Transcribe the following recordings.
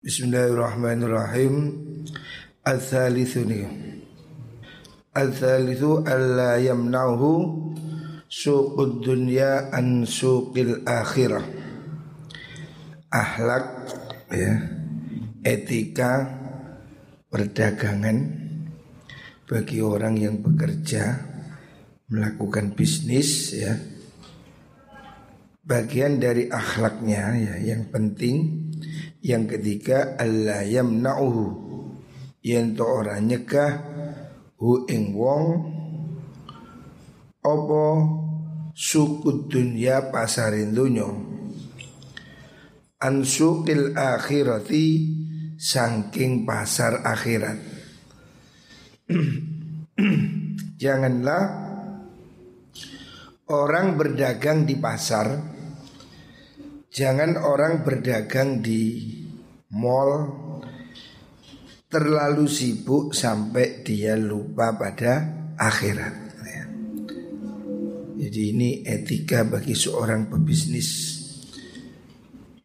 Bismillahirrahmanirrahim. Al-thalithu ni. Al-thalithu alla yamna'uhu Suqud dunya an suqil akhirah. Ahlak ya, Etika Perdagangan Bagi orang yang bekerja Melakukan bisnis ya. Bagian dari akhlaknya ya Yang penting yang ketiga Allah yamna'uhu. Yen to ora nyegah hu ing wong apa suku dunya pasarin dunya an suqil akhirati sangking pasar akhirat. Janganlah orang berdagang di pasar Jangan orang berdagang di mall terlalu sibuk sampai dia lupa pada akhirat. Jadi ini etika bagi seorang pebisnis.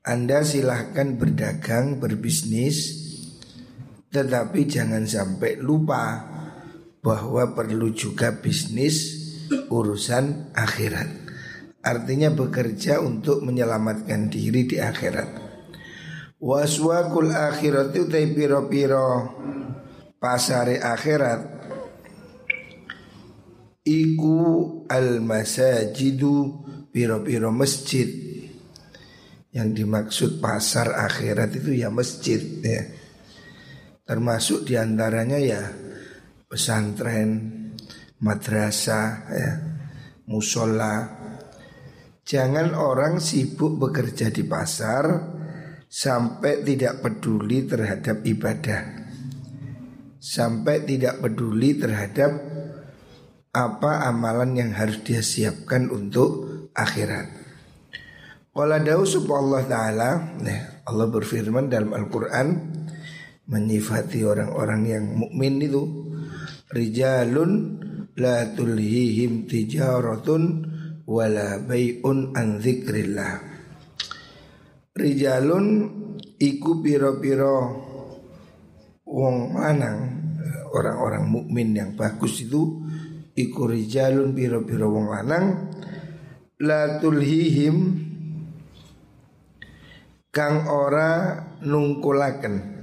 Anda silahkan berdagang, berbisnis, tetapi jangan sampai lupa bahwa perlu juga bisnis urusan akhirat. Artinya bekerja untuk menyelamatkan diri di akhirat. Waswakul akhirat itu piro-piro pasare akhirat. Iku al masajidu piro-piro masjid. Yang dimaksud pasar akhirat itu ya masjid ya. Termasuk di antaranya ya pesantren, madrasah, ya, musola, Jangan orang sibuk bekerja di pasar sampai tidak peduli terhadap ibadah. Sampai tidak peduli terhadap apa amalan yang harus dia siapkan untuk akhirat. Qala dawu Allah taala, nah, Allah berfirman dalam Al-Qur'an menyifati orang-orang yang mukmin itu rijalun la tulhihim tijaratun wala bay'un an dzikrillah rijalun iku piro-piro wong lanang orang-orang mukmin yang bagus itu iku rijalun piro-piro wong lanang la tulhihim kang ora nungkulaken.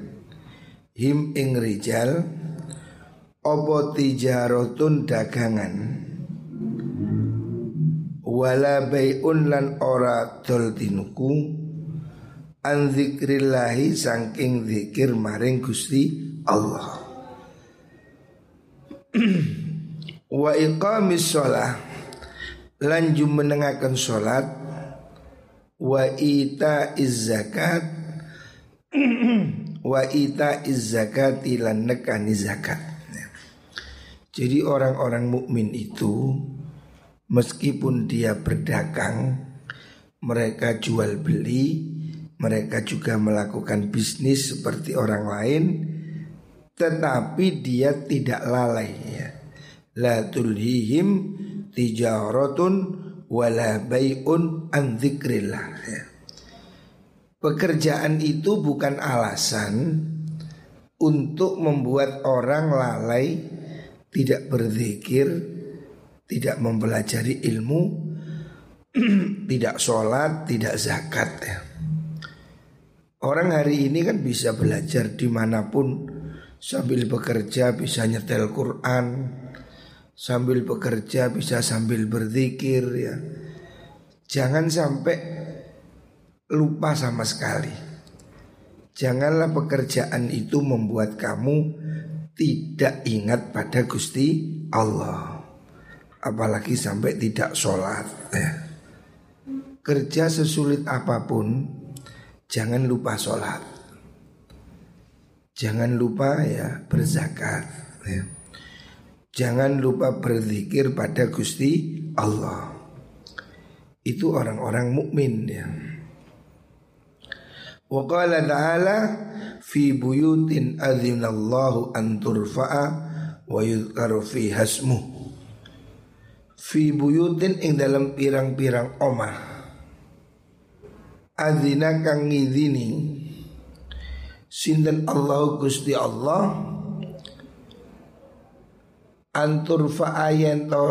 Him ing rijal opo tijarotun dagangan wala bayun lan ora dol tinuku an zikrillahi saking zikir maring Gusti Allah. Wa iqamis shalah lan jumenengaken salat wa ita zakat wa ita zakat lan nekani zakat. Jadi orang-orang mukmin itu Meskipun dia berdagang, mereka jual beli, mereka juga melakukan bisnis seperti orang lain, tetapi dia tidak lalai ya. La tulhihim tijaratun wala bay'un an ya. Pekerjaan itu bukan alasan untuk membuat orang lalai tidak berzikir, tidak mempelajari ilmu, tidak sholat, tidak zakat ya. Orang hari ini kan bisa belajar di mana pun sambil bekerja bisa nyetel Quran, sambil bekerja bisa sambil berzikir ya. Jangan sampai lupa sama sekali. Janganlah pekerjaan itu membuat kamu tidak ingat pada Gusti Allah apalagi sampai tidak sholat ya. Kerja sesulit apa pun Jangan lupa sholat Jangan lupa ya berzakat ya. Jangan lupa berzikir pada Gusti Allah Itu orang-orang mukmin ya Wa qala ta'ala fi buyutin adzinallahu an turfa'a wa yudhkaru fi hasmuh fi buyutin ing dalam pirang-pirang omah. Azina kang ngidini Sinten Allah Gusti Allah Antur fa'ayen to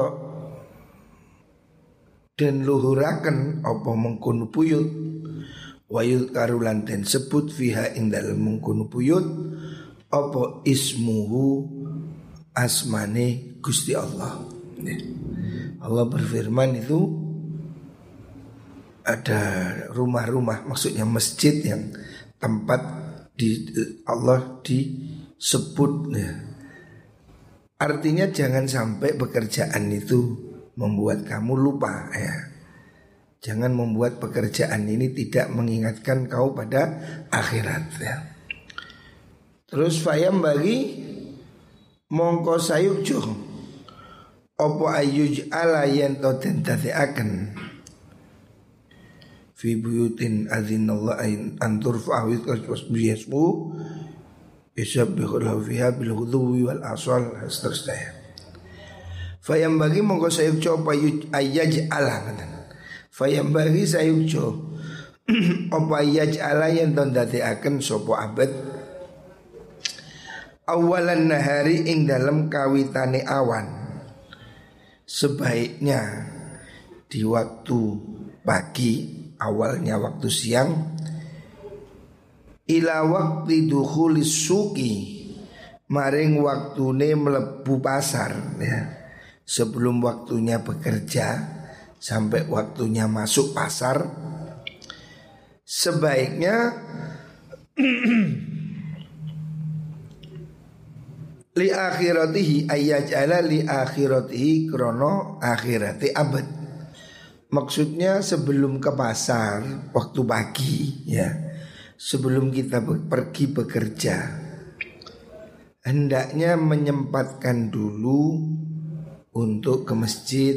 Dan luhuraken Apa mengkunu puyut Wayul karulan dan sebut Fiha ing dalam mengkunu puyut Apa ismuhu Asmane Gusti Allah Allah berfirman itu Ada rumah-rumah Maksudnya masjid yang Tempat di Allah disebut ya. Artinya jangan sampai pekerjaan itu membuat kamu lupa ya. Jangan membuat pekerjaan ini tidak mengingatkan kau pada akhirat ya. Terus fayam bagi mongko sayukjo opo ayuj ala yen to den akan fi buyutin adzinallah an turfa wa yasmu yusabbihu lahu fiha bil ghudwi wal asal seterusnya. Fayam bagi mongko sayuk coba ayaj ala Fayam bagi sayuk co Apa ayaj ala yang ton akan sopo abad? Awalan nahari ing dalam kawitane awan Sebaiknya di waktu pagi awalnya waktu siang ila waktu dukhulis suki maring waktune melebu pasar ya. Sebelum waktunya bekerja sampai waktunya masuk pasar sebaiknya li akhiratihi ayyajala li akhiratihi krono akhirati abad. Maksudnya sebelum ke pasar waktu pagi ya. Sebelum kita pergi bekerja. Hendaknya menyempatkan dulu untuk ke masjid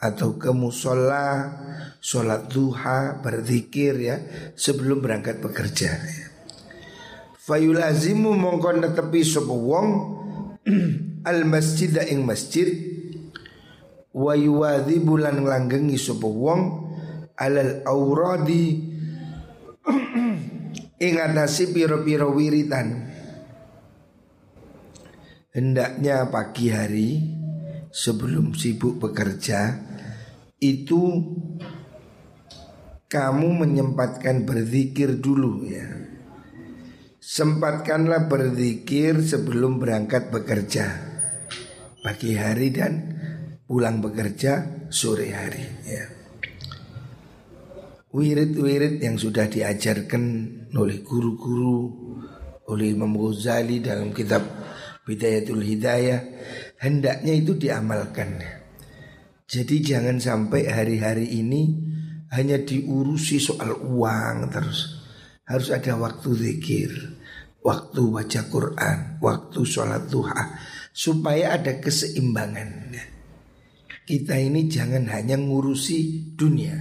atau ke musola, sholat duha, berzikir ya sebelum berangkat bekerja. Fayulazimu mongkon netepi sapa wong al masjid ing masjid wa yuwadhi bulan nglanggengi sapa wong alal auradi ing atase pira-pira wiritan hendaknya pagi hari sebelum sibuk bekerja itu kamu menyempatkan berzikir dulu ya. Sempatkanlah berzikir sebelum berangkat bekerja pagi hari dan pulang bekerja sore hari ya. Wirid-wirid yang sudah diajarkan oleh guru-guru oleh Imam Ghazali dalam kitab Bidayatul Hidayah hendaknya itu diamalkan. Jadi jangan sampai hari-hari ini hanya diurusi soal uang terus. Harus ada waktu zikir, waktu baca Quran, waktu sholat duha supaya ada keseimbangan kita ini jangan hanya ngurusi dunia.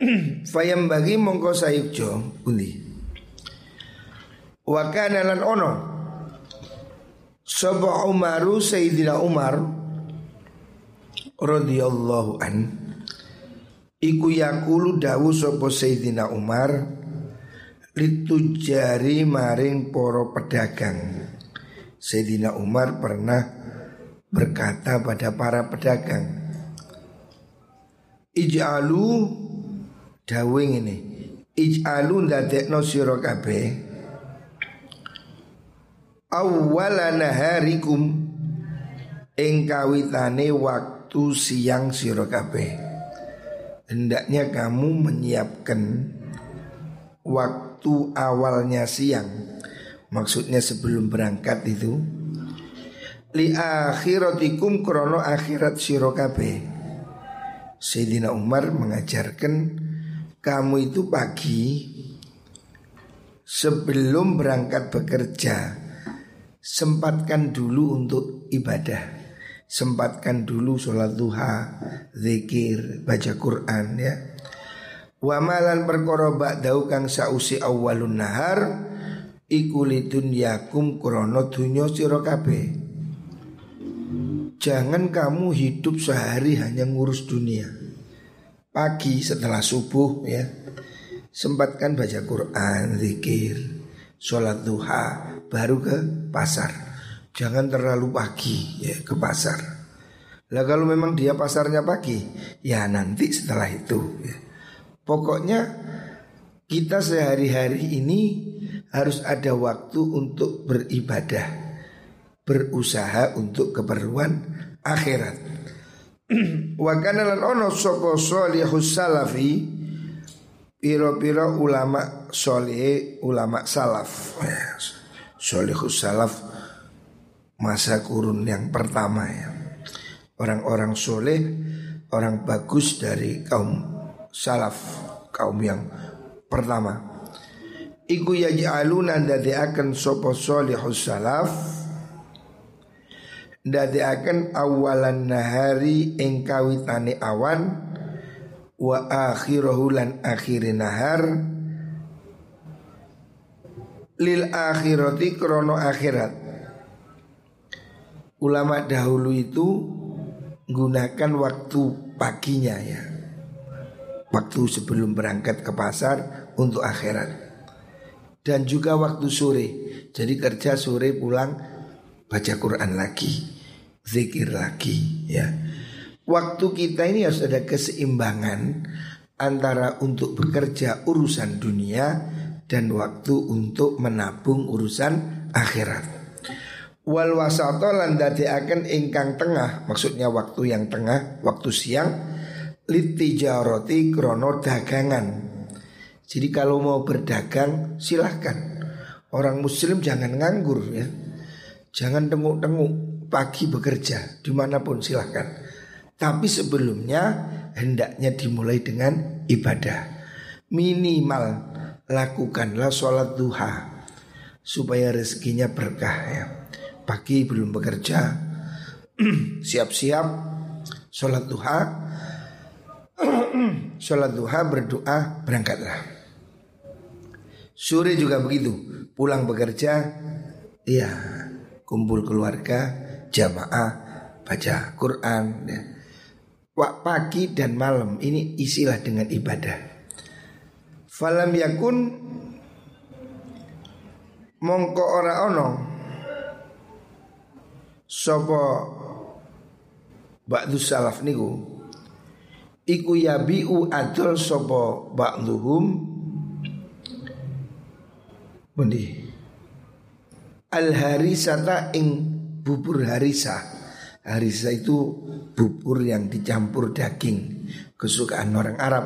Fayam bagi mongko sayukjo undi. Wa kana lan ono Sapa Umaru Sayyidina Umar radhiyallahu an iku yakulu dawu sapa Sayyidina Umar litujari maring poro pedagang. Sayyidina Umar pernah berkata pada para pedagang Ij'alu dawing ini Ij'alu ndadekno sira kabeh awwalana harikum ing kawitane waktu siang sira kabeh. Hendaknya kamu menyiapkan waktu awalnya siang maksudnya sebelum berangkat itu li akhiratikum krono akhirat siro Sayyidina Umar mengajarkan kamu itu pagi sebelum berangkat bekerja sempatkan dulu untuk ibadah. Sempatkan dulu sholat duha, zikir, baca Quran ya. Wa malan perkara ba'dau kang sausi awalun nahar iku yakum krono dunyo sira. Jangan kamu hidup sehari hanya ngurus dunia. Pagi setelah subuh ya, sempatkan baca Quran, zikir, sholat duha baru ke pasar. Jangan terlalu pagi ya ke pasar. Lah kalau memang dia pasarnya pagi, ya nanti setelah itu. Ya. Pokoknya kita sehari-hari ini harus ada waktu untuk beribadah, berusaha untuk keperluan akhirat. Wa ono sapa salihus salafi piro-piro ulama soleh ulama salaf. Solihus salaf masa kurun yang pertama ya. Orang-orang soleh, orang bagus dari kaum salaf, kaum yang pertama. Iku yaj'aluna akan sopo solihus salaf akan awalan nahari ing kawitane awan wa akhirahu lan akhiri nahar. Lil akhirati krono akhirat. Ulama dahulu itu gunakan waktu paginya ya waktu sebelum berangkat ke pasar untuk akhirat dan juga waktu sore. Jadi kerja sore pulang baca Quran lagi, zikir lagi ya. Waktu kita ini harus ada keseimbangan antara untuk bekerja urusan dunia dan waktu untuk menabung urusan akhirat. Wal wasato akan ingkang tengah, maksudnya waktu yang tengah, waktu siang, litijaroti krono dagangan. Jadi kalau mau berdagang silahkan. Orang muslim jangan nganggur ya. Jangan tenguk-tenguk pagi bekerja di mana pun silahkan. Tapi sebelumnya hendaknya dimulai dengan ibadah. Minimal lakukanlah sholat duha Supaya rezekinya berkah ya. Pagi belum bekerja Siap-siap sholat duha Sholat duha berdoa berangkatlah Sore juga begitu, pulang bekerja, iya kumpul keluarga, jamaah, baca Quran. Ya. Wak pagi dan malam ini isilah dengan ibadah. Falam yakun mongko ora ono sopo ba'du salaf niku iku yabiu adol sopo ba'duhum? Bundi Al harisata ing bubur harisa. Harisa itu bubur yang dicampur daging. Kesukaan orang Arab.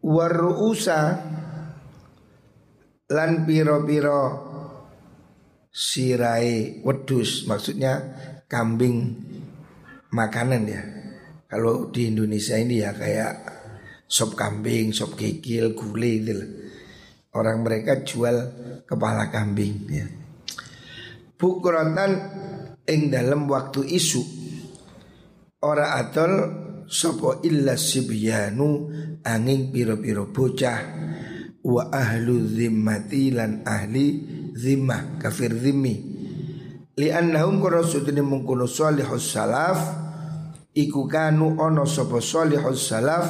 Waru'usa Lan piro-piro Sirai wedus Maksudnya kambing makanan ya Kalau di Indonesia ini ya kayak Sop kambing, sop kikil, gulai gitu Orang mereka jual kepala kambing ya. Bukrotan ing dalam waktu isu Ora atol sopo illa sibyanu angin piro-piro bocah Wa ahlu zimmati lan ahli zimmah kafir zimmi Li annahum kono sudini mungkunu salihus salaf Iku kanu ono sopo salihus salaf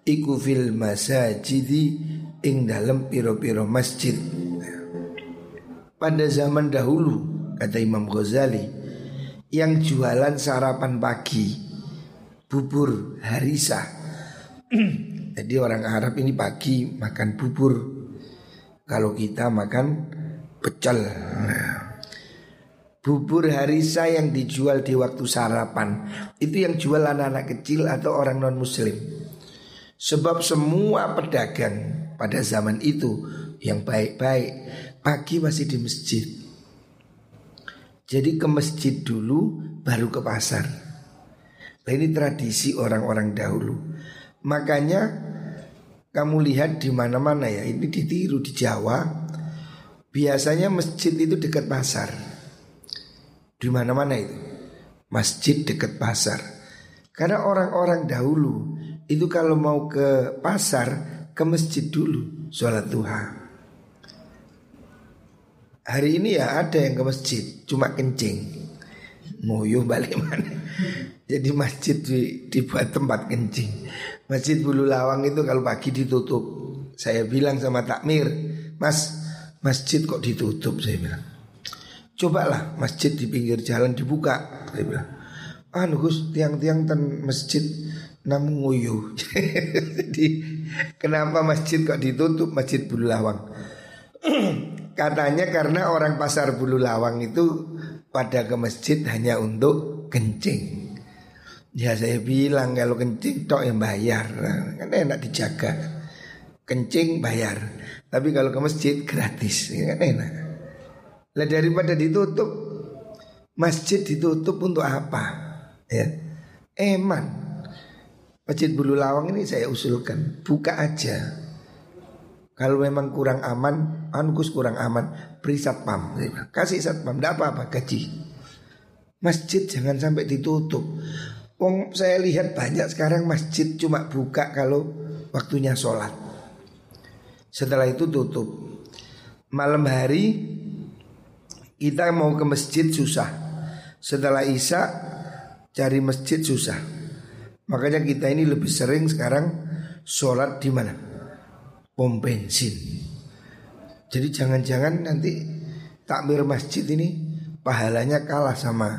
Iku fil masajidi ing dalam piro-piro masjid. Pada zaman dahulu kata Imam Ghazali yang jualan sarapan pagi bubur harisa. Jadi orang Arab ini pagi makan bubur. Kalau kita makan pecel. Bubur harisa yang dijual di waktu sarapan itu yang jual anak-anak kecil atau orang non muslim. Sebab semua pedagang pada zaman itu yang baik-baik pagi masih di masjid. Jadi ke masjid dulu baru ke pasar. Nah, ini tradisi orang-orang dahulu. Makanya kamu lihat di mana-mana ya, ini ditiru di Jawa. Biasanya masjid itu dekat pasar. Di mana-mana itu. Masjid dekat pasar. Karena orang-orang dahulu itu kalau mau ke pasar ke masjid dulu sholat duha. Hari ini ya ada yang ke masjid cuma kencing, nguyuh balik mana. Jadi masjid di, dibuat tempat kencing. Masjid Bulu Lawang itu kalau pagi ditutup. Saya bilang sama takmir, Mas masjid kok ditutup saya bilang. Cobalah masjid di pinggir jalan dibuka. Saya bilang. Ah Gus tiang-tiang ten masjid namun nguyuh. Jadi kenapa masjid kok ditutup masjid Bulu Lawang? Katanya karena orang pasar Bulu Lawang itu pada ke masjid hanya untuk kencing. Ya saya bilang kalau kencing tok yang bayar, kan enak dijaga. Kencing bayar, tapi kalau ke masjid gratis, kan enak. Lah daripada ditutup, masjid ditutup untuk apa? Ya, eman. Masjid Bulu Lawang ini saya usulkan buka aja. Kalau memang kurang aman, angus kurang aman, beri satpam. Kasih satpam, tidak apa-apa gaji. Masjid jangan sampai ditutup. Wong saya lihat banyak sekarang masjid cuma buka kalau waktunya sholat. Setelah itu tutup. Malam hari kita mau ke masjid susah. Setelah isya cari masjid susah. Makanya kita ini lebih sering sekarang sholat di mana? Pom bensin. Jadi jangan-jangan nanti takmir masjid ini pahalanya kalah sama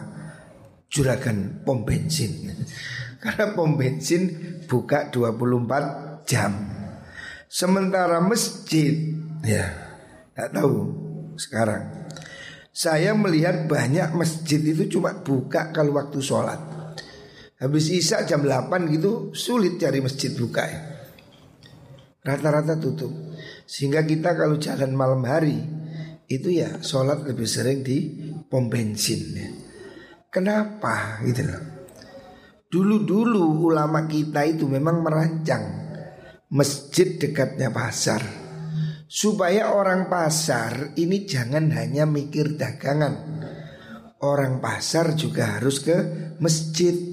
juragan pom bensin. Karena pom bensin buka 24 jam. Sementara masjid ya tak tahu sekarang. Saya melihat banyak masjid itu cuma buka kalau waktu sholat. Habis Isya jam 8 gitu sulit cari masjid buka ya. Rata-rata tutup. Sehingga kita kalau jalan malam hari itu ya sholat lebih sering di pom bensin ya. Kenapa gitu loh. Dulu-dulu ulama kita itu memang merancang masjid dekatnya pasar supaya orang pasar ini jangan hanya mikir dagangan. Orang pasar juga harus ke masjid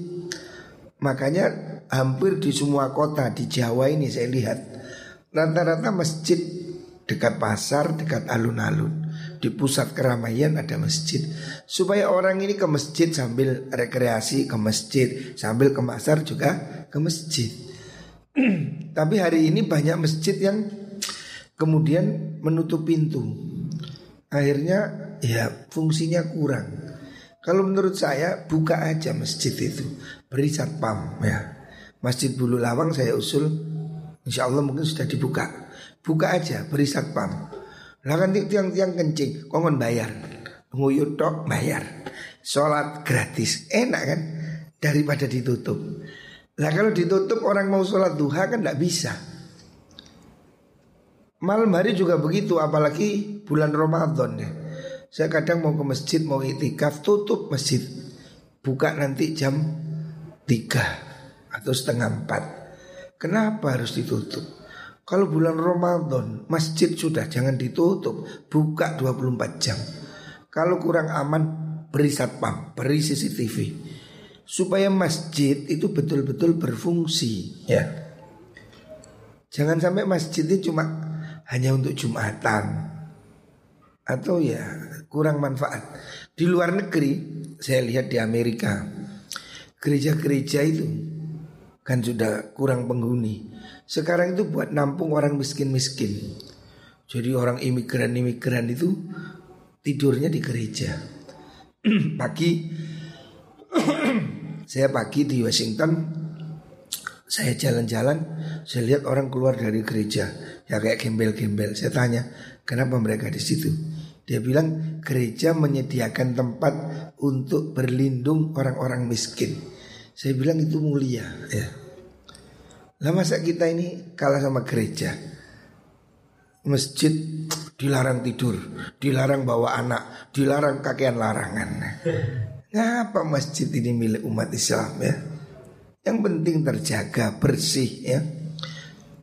Makanya hampir di semua kota di Jawa ini saya lihat rata-rata masjid dekat pasar, dekat alun-alun, di pusat keramaian ada masjid supaya orang ini ke masjid sambil rekreasi ke masjid, sambil ke pasar juga ke masjid. Tapi hari ini banyak masjid yang kemudian menutup pintu. Akhirnya ya fungsinya kurang. Kalau menurut saya buka aja masjid itu. Beri satpam ya. Masjid Bulu Lawang saya usul Insya Allah mungkin sudah dibuka. Buka aja beri satpam. Lah kan tiang-tiang kencing Kongon bayar? Nguyut tok bayar. Sholat gratis Enak kan? Daripada ditutup. Lah kalau ditutup orang mau sholat duha kan tidak bisa Malam hari juga begitu Apalagi bulan Ramadan ya. Saya kadang mau ke masjid mau itikaf tutup masjid. Buka nanti jam 3 atau setengah 4 Kenapa harus ditutup? Kalau bulan Ramadan masjid sudah jangan ditutup. Buka 24 jam. Kalau kurang aman beri satpam, beri CCTV Supaya masjid itu betul-betul berfungsi ya. Jangan sampai masjid itu cuma hanya untuk Jumatan Atau ya kurang manfaat. Di luar negeri, saya lihat di Amerika, gereja-gereja itu kan sudah kurang penghuni. Sekarang itu buat nampung orang miskin-miskin. Jadi orang imigran-imigran itu tidurnya di gereja. pagi saya pagi di Washington saya jalan-jalan saya lihat orang keluar dari gereja ya kayak gembel-gembel saya tanya kenapa mereka di situ dia bilang gereja menyediakan tempat untuk berlindung orang-orang miskin. Saya bilang itu mulia ya. Lah masa kita ini kalah sama gereja? Masjid dilarang tidur, dilarang bawa anak, dilarang kakean larangan. Ngapa masjid ini milik umat Islam ya? Yang penting terjaga bersih ya.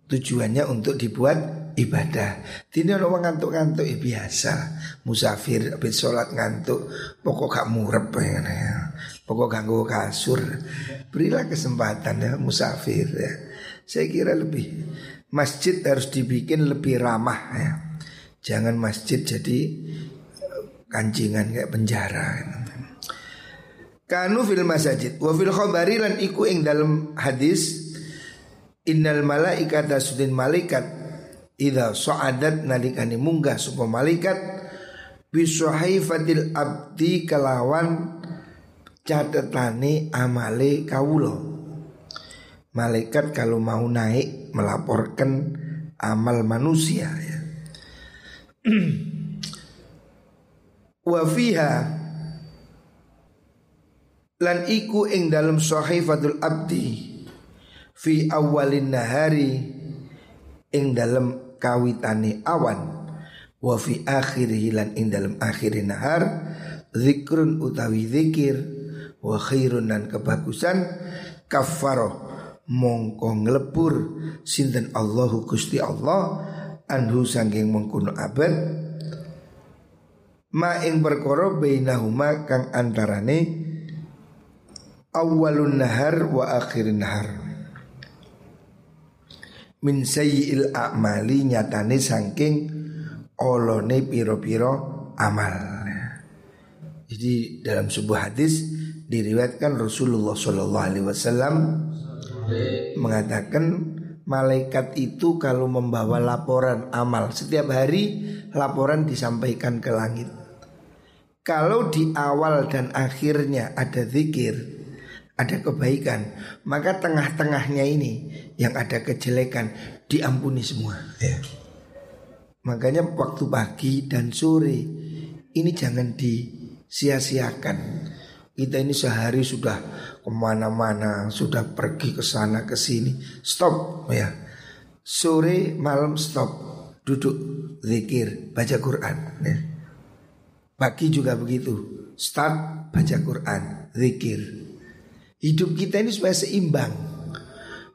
Tujuannya untuk dibuat ibadah. Tidak orang ngantuk-ngantuk ya biasa. Musafir habis sholat ngantuk, pokok gak murep ya. Pokok ganggu kasur. Berilah kesempatan ya musafir ya. Saya kira lebih masjid harus dibikin lebih ramah ya. Jangan masjid jadi kancingan kayak penjara. Kanu fil masjid wa fil lan iku ing dalam hadis innal malaikata sudin malaikat Idza so'adat nalikani munggah sapa malaikat bisuhaifatil abdi kelawan catetane amale kawulo. Malaikat kalau mau naik melaporkan amal manusia ya. Wa fiha lan iku ing dalam sahifatul abdi fi awalin nahari ing dalam kawitane awan. Wa fi akhirih lan ing dalam akhirin nahar zikrun utawi zikir. Wa khairun dan kebagusan kafaroh mongko nglebur sinten Allahu Gusti Allah anhu sangking mengkuno abad. Ma ing perkara bainahuma kang antarane awalun nahar wa akhirin nahar min sayyi'il a'mali nyatane saking olone piro-piro amal. Jadi dalam sebuah hadis diriwayatkan Rasulullah Shallallahu Alaihi Wasallam mengatakan malaikat itu kalau membawa laporan amal setiap hari laporan disampaikan ke langit. Kalau di awal dan akhirnya ada zikir, ada kebaikan, maka tengah-tengahnya ini yang ada kejelekan diampuni semua. Ya. Makanya waktu pagi dan sore ini jangan disia-siakan. Kita ini sehari sudah ke mana-mana, sudah pergi ke sana ke sini. Stop ya. Sore malam stop, duduk zikir, baca Quran. Ya. Pagi juga begitu. Start baca Quran, zikir. Hidup kita ini supaya seimbang.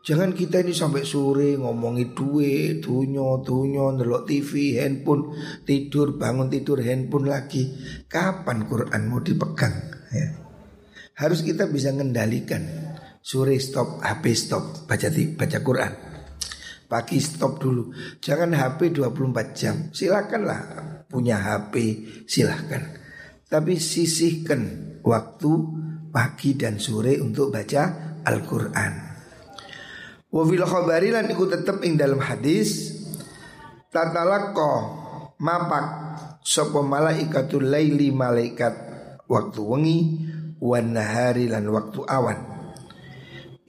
Jangan kita ini sampai sore ngomongi duit, dunyo, dunyo, nelok TV, handphone, tidur, bangun tidur, handphone lagi. Kapan Quran mau dipegang? Ya. Harus kita bisa mengendalikan. Sore stop, HP stop, baca baca Quran. Pagi stop dulu. Jangan HP 24 jam. Silakanlah punya HP, silahkan. Tapi sisihkan waktu pagi dan sore untuk baca Al-Quran. Wa fil khabari lan iku tetep ing dalam hadis tatalaqqa mapak sapa malaikatul laili malaikat waktu wengi wan nahari lan waktu awan.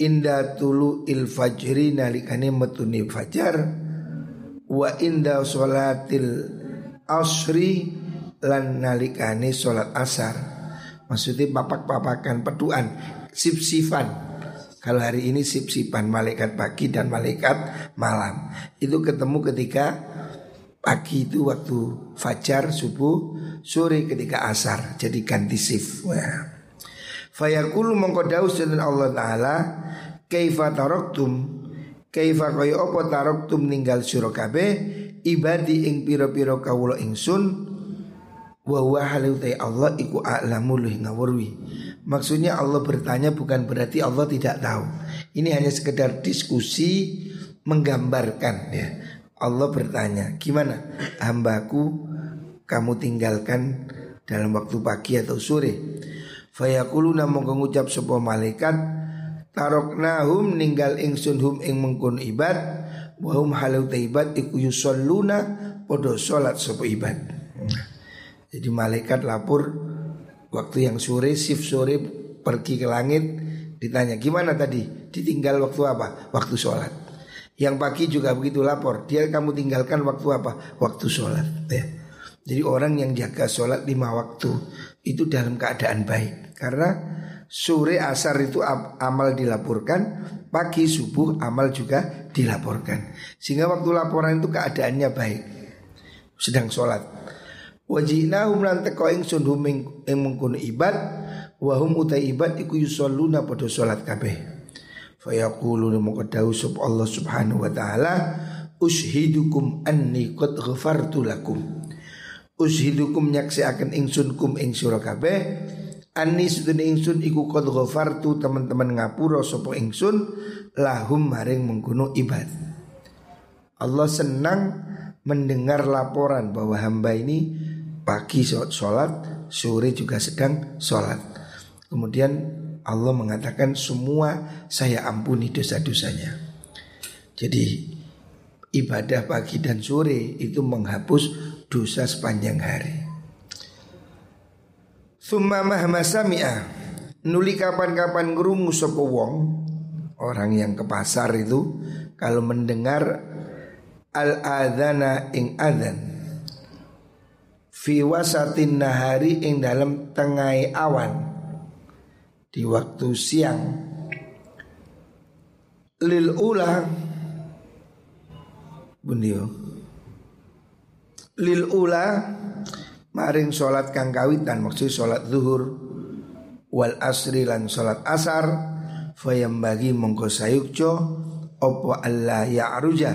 Inda tulu il fajri nalikane metuni fajar wa inda sholatil asri lan nalikane sholat asar Maksudnya papak-papakan peduan Sip-sifan. Kalau hari ini sip-sipan Malaikat pagi dan malaikat malam. Itu ketemu ketika Pagi itu waktu fajar subuh Sore ketika asar Jadi ganti sif Fayaqulu mengkodaus dan Allah Ta'ala Kaifa taroktum? Kaifa kaya opo taroktum ninggal surokabe Ibadi ing piro-piro kawulo ingsun wa huwa halutai Allah iku a'lamu luhi ngawurwi Maksudnya Allah bertanya bukan berarti Allah tidak tahu. Ini hanya sekedar diskusi menggambarkan ya. Allah bertanya gimana? Hambaku kamu tinggalkan dalam waktu pagi atau sore? Fayakuluna mongko ngucap sebuah malaikat Taroknahum ninggal ingsun hum ing mengkun ibad Wahum halau ibad iku yusalluna Podo sholat sebuah ibad jadi malaikat lapor waktu yang sore, shift sore pergi ke langit ditanya gimana tadi ditinggal waktu apa? Waktu sholat. Yang pagi juga begitu lapor dia kamu tinggalkan waktu apa? Waktu sholat. Ya. Jadi orang yang jaga sholat lima waktu itu dalam keadaan baik karena sore asar itu amal dilaporkan, pagi subuh amal juga dilaporkan. Sehingga waktu laporan itu keadaannya baik. Sedang sholat. Wajinahum lan teko ingsun hum ing mengkono ibad wa hum utai ibad iku yusalluna padha salat kabeh. Fayaqulu moko dawuh sub Allah Subhanahu wa taala ushidukum anni qad ghafartu lakum. Ushidukum nyaksiaken ingsun kum ing sira kabeh Ani sudene ingsun iku qad ghafartu teman-teman ngapura sapa ingsun lahum maring mengkono ibad. Allah senang mendengar laporan bahwa hamba ini pagi sholat, sore juga sedang sholat. Kemudian Allah mengatakan semua saya ampuni dosa-dosanya. Jadi ibadah pagi dan sore itu menghapus dosa sepanjang hari. Summa mahmasami'ah Nuli kapan-kapan ngerungu sopo wong Orang yang ke pasar itu Kalau mendengar Al-adhana ing adhan Fi wasatin nahari ing dalam tengah awan. Di waktu siang. Lil ula. Bundio Lil ula. Maring sholat kang kawitan Maksud sholat zuhur. Wal asri lan salat asar. Fayam bagi mongko sayukjo opo Allah ya aruja.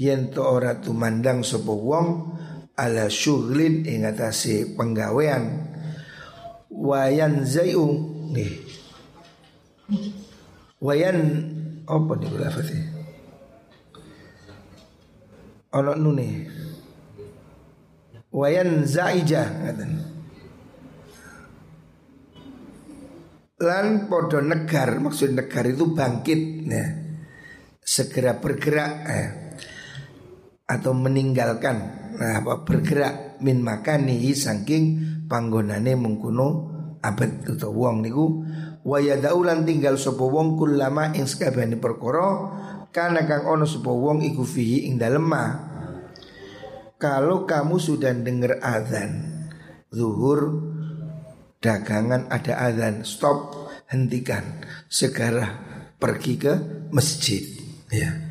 Yen to ora tumandang sapa wong ala syughlin ing atase penggawean. Wayan zayu nih wayan apa nih lafate ono nune wayan zaija ngaten. Lan podo negar maksud negar itu bangkit ya. segera bergerak eh, atau meninggalkan nah apa bergerak min makani saking panggonane mengkuno abad atau wong niku. Waya daulan tinggal sapa wong kulama ing sakabehane perkara kana kang ono sapa wong iku fihi ing dalem kalau kamu sudah dengar azan zuhur dagangan ada azan stop hentikan segera pergi ke masjid. Ya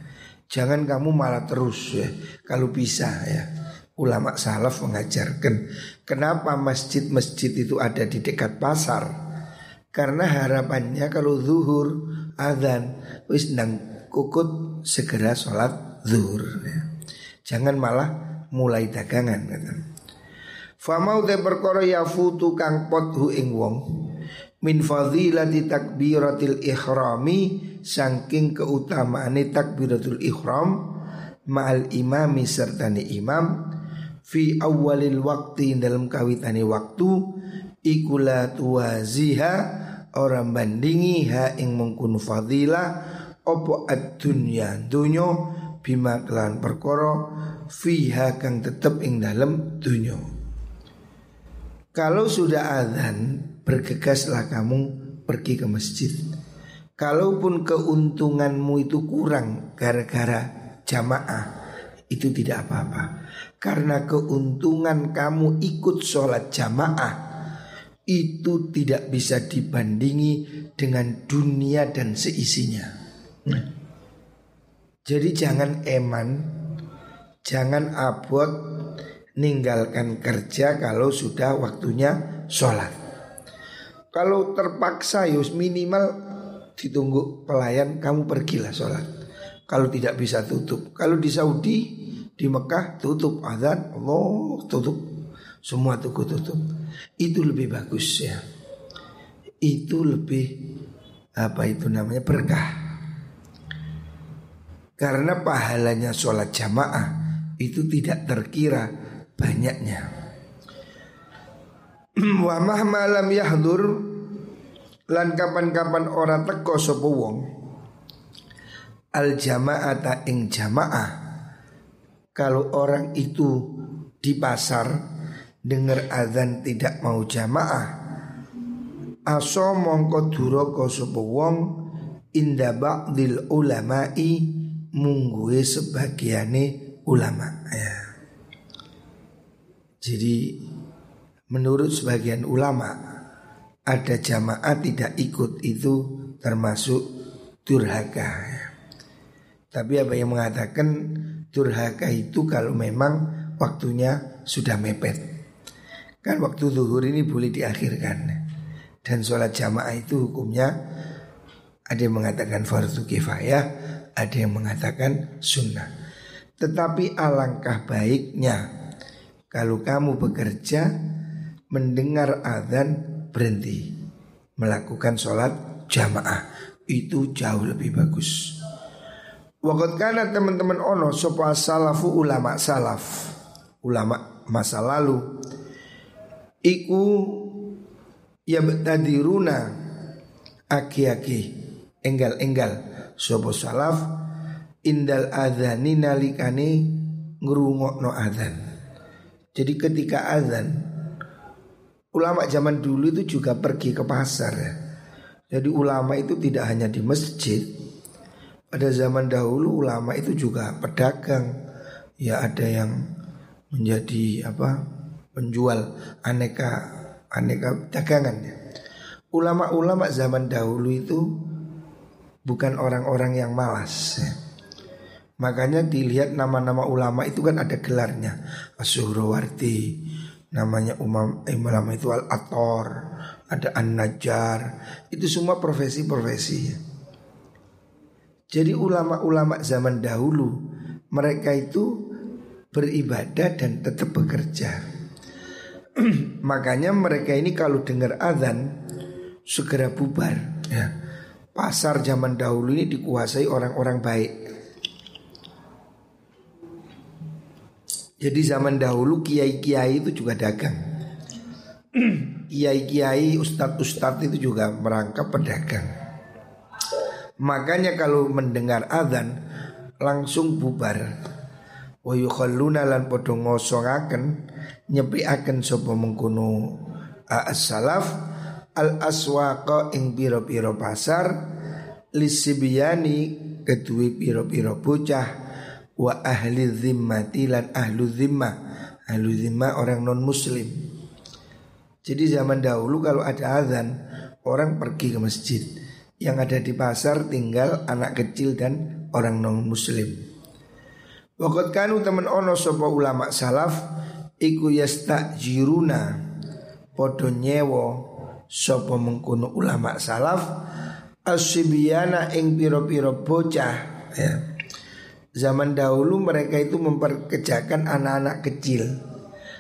jangan kamu malah terus ya kalau bisa ya ulama salaf mengajarkan kenapa masjid-masjid itu ada di dekat pasar karena harapannya kalau zuhur azan wis nang kukut segera sholat zuhur ya. jangan malah mulai dagangan kata. Famau te perkara yafutu kang pothu ing wong min fadilati takbiratil ihrami saking keutamaane takbiratul ihram ma'al imami sertane imam fi awalil waktu dalam kawitane waktu ikula tuwaziha orang bandingi ha ing mengkun fadilah opo ad-dunya dunyo bima kelan perkara fiha kang tetep ing dalam dunyo. Kalau sudah azan, bergegaslah kamu pergi ke masjid. Kalaupun keuntunganmu itu kurang gara-gara jamaah, itu tidak apa-apa. Karena keuntungan kamu ikut sholat jamaah itu tidak bisa dibandingi dengan dunia dan seisinya. Nah. Jadi jangan eman, jangan abot ninggalkan kerja kalau sudah waktunya sholat. Kalau terpaksa yus minimal ditunggu pelayan kamu pergilah sholat. Kalau tidak bisa tutup. Kalau di Saudi di Mekah tutup azan Allah tutup semua toko tutup. Itu lebih bagus ya. Itu lebih apa itu namanya berkah. Karena pahalanya sholat jamaah itu tidak terkira banyaknya. Wa malam yahdur lan kapan-kapan ora teko sapa wong. Al jama'ata ing jamaah. Kalau orang itu di pasar dengar azan tidak mau jamaah. Aso mongko duraka sapa wong inda ba'dil ulama'i mungguwe sebagiane ulama. Ya. Jadi menurut sebagian ulama ada jamaah tidak ikut itu termasuk durhaka. Tapi apa yang mengatakan durhaka itu kalau memang waktunya sudah mepet. Kan waktu zuhur ini boleh diakhirkan. Dan sholat jamaah itu hukumnya ada yang mengatakan fardu kifayah, ada yang mengatakan sunnah. Tetapi alangkah baiknya kalau kamu bekerja mendengar azan berhenti. Melakukan sholat jamaah. Itu jauh lebih bagus. Waktu karena teman-teman ono sopa salafu ulama salaf. Ulama masa lalu. Iku ya tadiruna aki-aki enggal-enggal. Sopo salaf indal adzani nalikane ngrungokno adzan. Jadi ketika adzan ulama zaman dulu itu juga pergi ke pasar ya. Jadi ulama itu tidak hanya di masjid. Pada zaman dahulu ulama itu juga pedagang. Ya ada yang menjadi apa? penjual aneka aneka dagangan ya. Ulama-ulama zaman dahulu itu bukan orang-orang yang malas ya. Makanya dilihat nama-nama ulama itu kan ada gelarnya Asyuhrawarti Namanya umam, eh, itu Al-Ator Ada An-Najjar. Itu semua profesi-profesi. Jadi ulama-ulama zaman dahulu Mereka itu beribadah dan tetap bekerja. Makanya mereka ini kalau dengar azan Segera bubar. Ya. Pasar zaman dahulu ini dikuasai orang-orang baik Jadi zaman dahulu kiai-kiai itu juga dagang. Kiai-kiai, ustadz-ustadz itu juga merangkap pedagang. Makanya kalau mendengar adzan langsung bubar. Wa yukhalluna lan padha ngosongaken nyepiaken sapa mengkono as-salaf al aswaqa ing pira-pira pasar lisibiyani kedue pira-pira bocah wa ahli zimmati lan ahlu zimmah ahlu zimmah orang non muslim jadi zaman dahulu kalau ada azan orang pergi ke masjid. Yang ada di pasar tinggal anak kecil dan orang non muslim Waktu kanu temen ono sopo ulama salaf iku jiruna podo nyewo sopo mengkuno ulama salaf asyibiyana ing piro-piro bocah ya Zaman dahulu mereka itu memperkejakan anak-anak kecil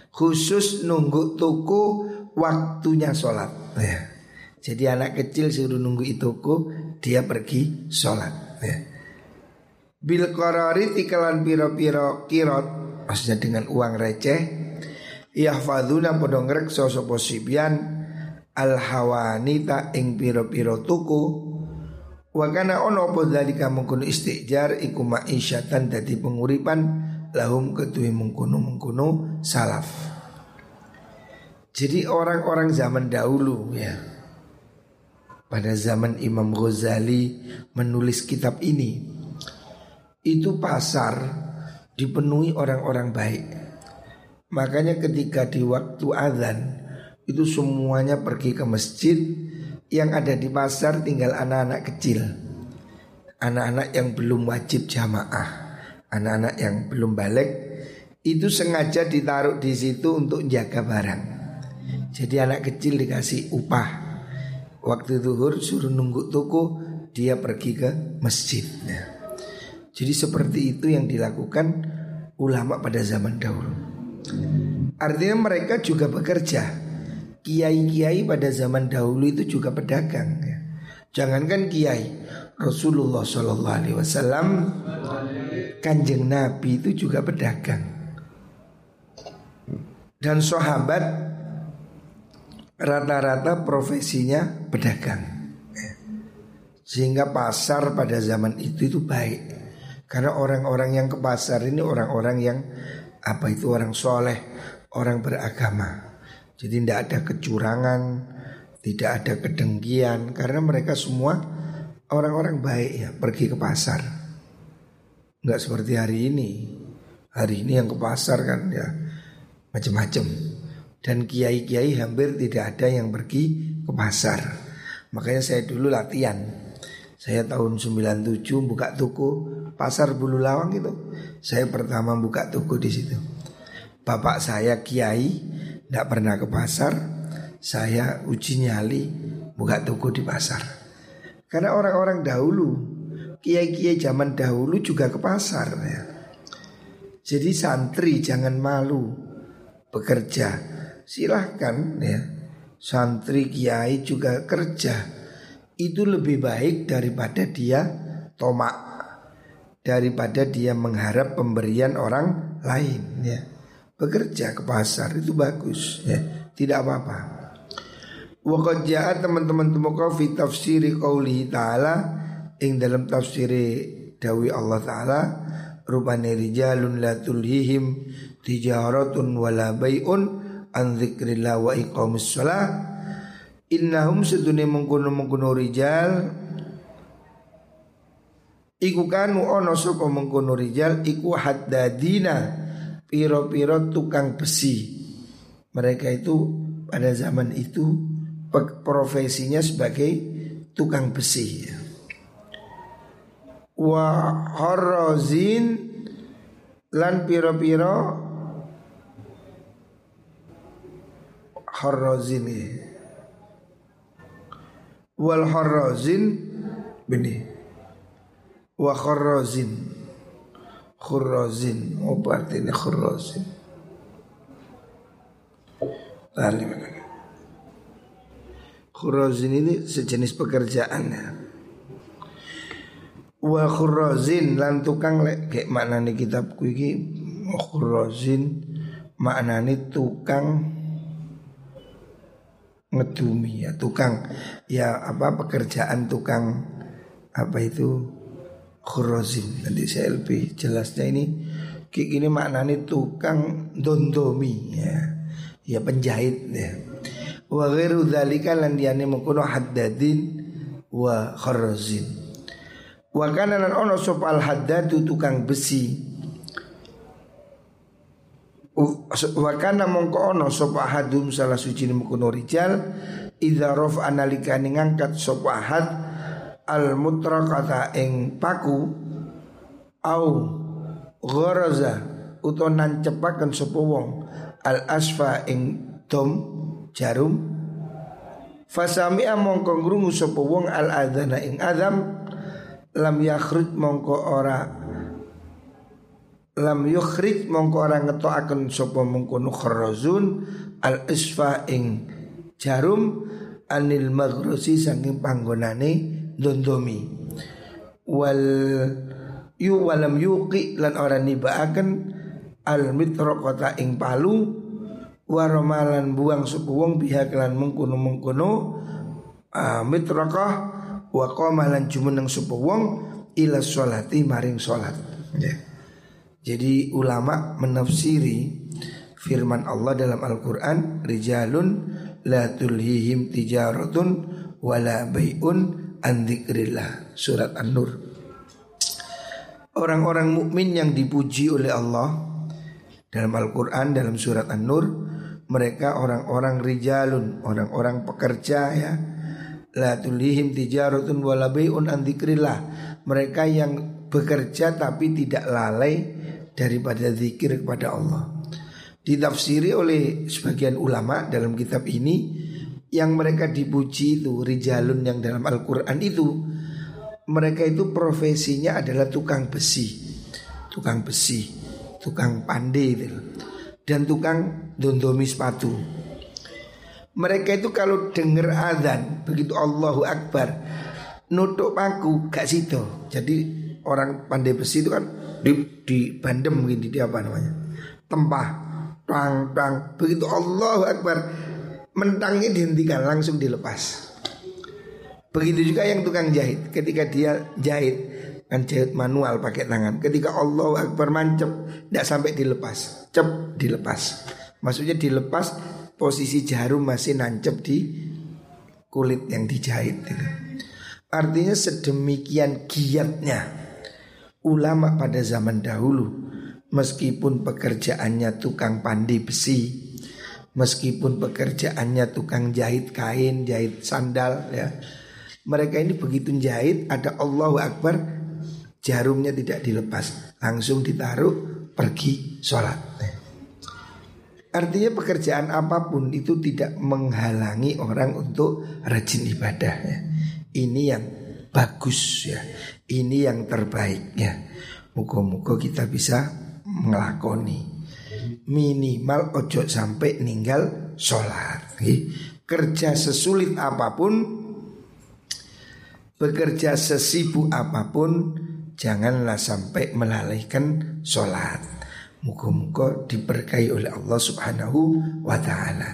Khusus nunggu tuku waktunya sholat ya. Jadi anak kecil suruh nunggu itu Dia pergi sholat ya. Bil korori tikalan piro-piro kirot Maksudnya dengan uang receh Yahfaduna podong rek sosopo sibian Al hawanita ing piro-piro tuku Wa kana ono apa dzalika mengkono istijar iku ma'isyatan dadi penguripan lahum ketuwi mengkono-mengkono salaf. Jadi orang-orang zaman dahulu ya pada zaman Imam Ghazali menulis kitab ini itu pasar dipenuhi orang-orang baik. Makanya ketika di waktu azan itu semuanya pergi ke masjid yang ada di pasar tinggal anak-anak kecil. Anak-anak yang belum wajib jamaah. Anak-anak yang belum balik Itu sengaja ditaruh di situ untuk jaga barang. Jadi anak kecil dikasih upah. Waktu zuhur suruh nunggu toko Dia pergi ke masjid Jadi seperti itu yang dilakukan ulama pada zaman dahulu. Artinya mereka juga bekerja kiai-kiai pada zaman dahulu itu juga pedagang ya. Jangankan kiai, Rasulullah Wasallam, kanjeng Nabi itu juga pedagang. Dan sahabat rata-rata profesinya pedagang. Sehingga pasar pada zaman itu itu baik. Karena orang-orang yang ke pasar ini orang-orang yang apa itu orang soleh, orang beragama. Jadi tidak ada kecurangan, tidak ada kedengkian karena mereka semua orang-orang baik ya pergi ke pasar. Enggak seperti hari ini. Hari ini yang ke pasar kan ya macam-macam. Dan kiai-kiai hampir tidak ada yang pergi ke pasar. Makanya saya dulu latihan. Saya tahun 97 buka toko pasar Bulu Lawang itu. Saya pertama buka toko di situ. Bapak saya kiai tidak pernah ke pasar, saya uji nyali buka toko di pasar. Karena orang-orang dahulu, kiai-kiai zaman dahulu juga ke pasar ya. Jadi santri jangan malu bekerja. Silahkan ya. Santri kiai juga kerja. Itu lebih baik daripada dia tomak. Daripada dia mengharap pemberian orang lain ya bekerja ke pasar itu bagus ya. Tidak apa-apa. Waqad ja'a teman-teman temukan fi tafsiri qauli ta'ala ing dalam tafsiri dawi Allah taala rupane rijalun la tulhihim tijaratun wala bai'un an wa iqamis shalah. Innahum sedune mengkono-mengkono rijal Iku kanu ono sapa mengkono rijal iku haddadina piro-piro tukang besi. Mereka itu pada zaman itu profesinya sebagai tukang besi. Wa harrazin lan piro-piro harrazin wal harrazin benih wa kharrazin khurrazin. Apa artinya khurrazin? Lali Khurrazin ini sejenis pekerjaan ya. Wa khurrazin lan tukang lek kayak maknane kitabku iki khurrazin maknane tukang ngedumi ya tukang ya apa pekerjaan tukang apa itu khurozin Nanti saya lebih jelasnya ini Kayak gini maknanya tukang dondomi ya. Ya penjahit ya. Wa ghairu dhalika lan diyane mengkono haddadin wa khurozin Wa kana lan ono sop al haddadu tukang besi. Wa kana mongko ono sop ahadum salah suci mengkono rijal Idza rof analika ngangkat sop al kata ing paku au gharaza utawa nancepaken sapa wong al asfa ing dom jarum. Fasami mongko ngrungu sapa wong al adzana ing adam lam yakhruj mongko ora lam yukhrij mongko ora ngetokaken sapa mengkono kharazun al asfa ing jarum anil maghrusi saking panggonane dondomi wal yu walam yuqi lan ora nibaaken al mitra kota ing palu waromalan buang suku wong pihak lan mengkono mengkono uh, mitraqah wa qamalan jumeneng suku wong ila sholati maring sholat ya. Jadi ulama menafsiri firman Allah dalam Al-Quran Rijalun la tulhihim tijaratun wala bay'un Andikrillah surat An-Nur. Orang-orang mukmin yang dipuji oleh Allah dalam Al-Qur'an dalam surat An-Nur mereka orang-orang rijalun, orang-orang pekerja ya. La tulihim tijaratun wala bai'un an Mereka yang bekerja tapi tidak lalai daripada zikir kepada Allah. Ditafsiri oleh sebagian ulama dalam kitab ini yang mereka dipuji itu rijalun yang dalam Al-Quran itu mereka itu profesinya adalah tukang besi. Tukang besi tukang pandai itu. Dan tukang dondomi sepatu. Mereka itu kalau dengar adzan begitu Allahu Akbar nutuk paku gak situ jadi orang pandai besi itu kan di, di bandem mungkin di apa namanya tempah. Tang tang begitu Allahu Akbar mentangnya dihentikan langsung dilepas. Begitu juga yang tukang jahit, ketika dia jahit kan jahit manual pakai tangan. Ketika Allah Akbar mancep, tidak sampai dilepas, cep dilepas. Maksudnya dilepas posisi jarum masih nancep di kulit yang dijahit. Gitu. Artinya sedemikian giatnya ulama pada zaman dahulu, meskipun pekerjaannya tukang pandai besi, meskipun pekerjaannya tukang jahit kain, jahit sandal ya. Mereka ini begitu jahit ada Allahu Akbar jarumnya tidak dilepas, langsung ditaruh pergi sholat. Artinya pekerjaan apa pun itu tidak menghalangi orang untuk rajin ibadah ya. Ini yang bagus ya. Ini yang terbaik ya. Muka-muka kita bisa melakoni minimal ojo sampai ninggal sholat. Kerja sesulit apa pun, bekerja sesibuk apa pun, janganlah sampai melalaikan sholat. Muka-muka diberkahi oleh Allah Subhanahu wa Ta'ala.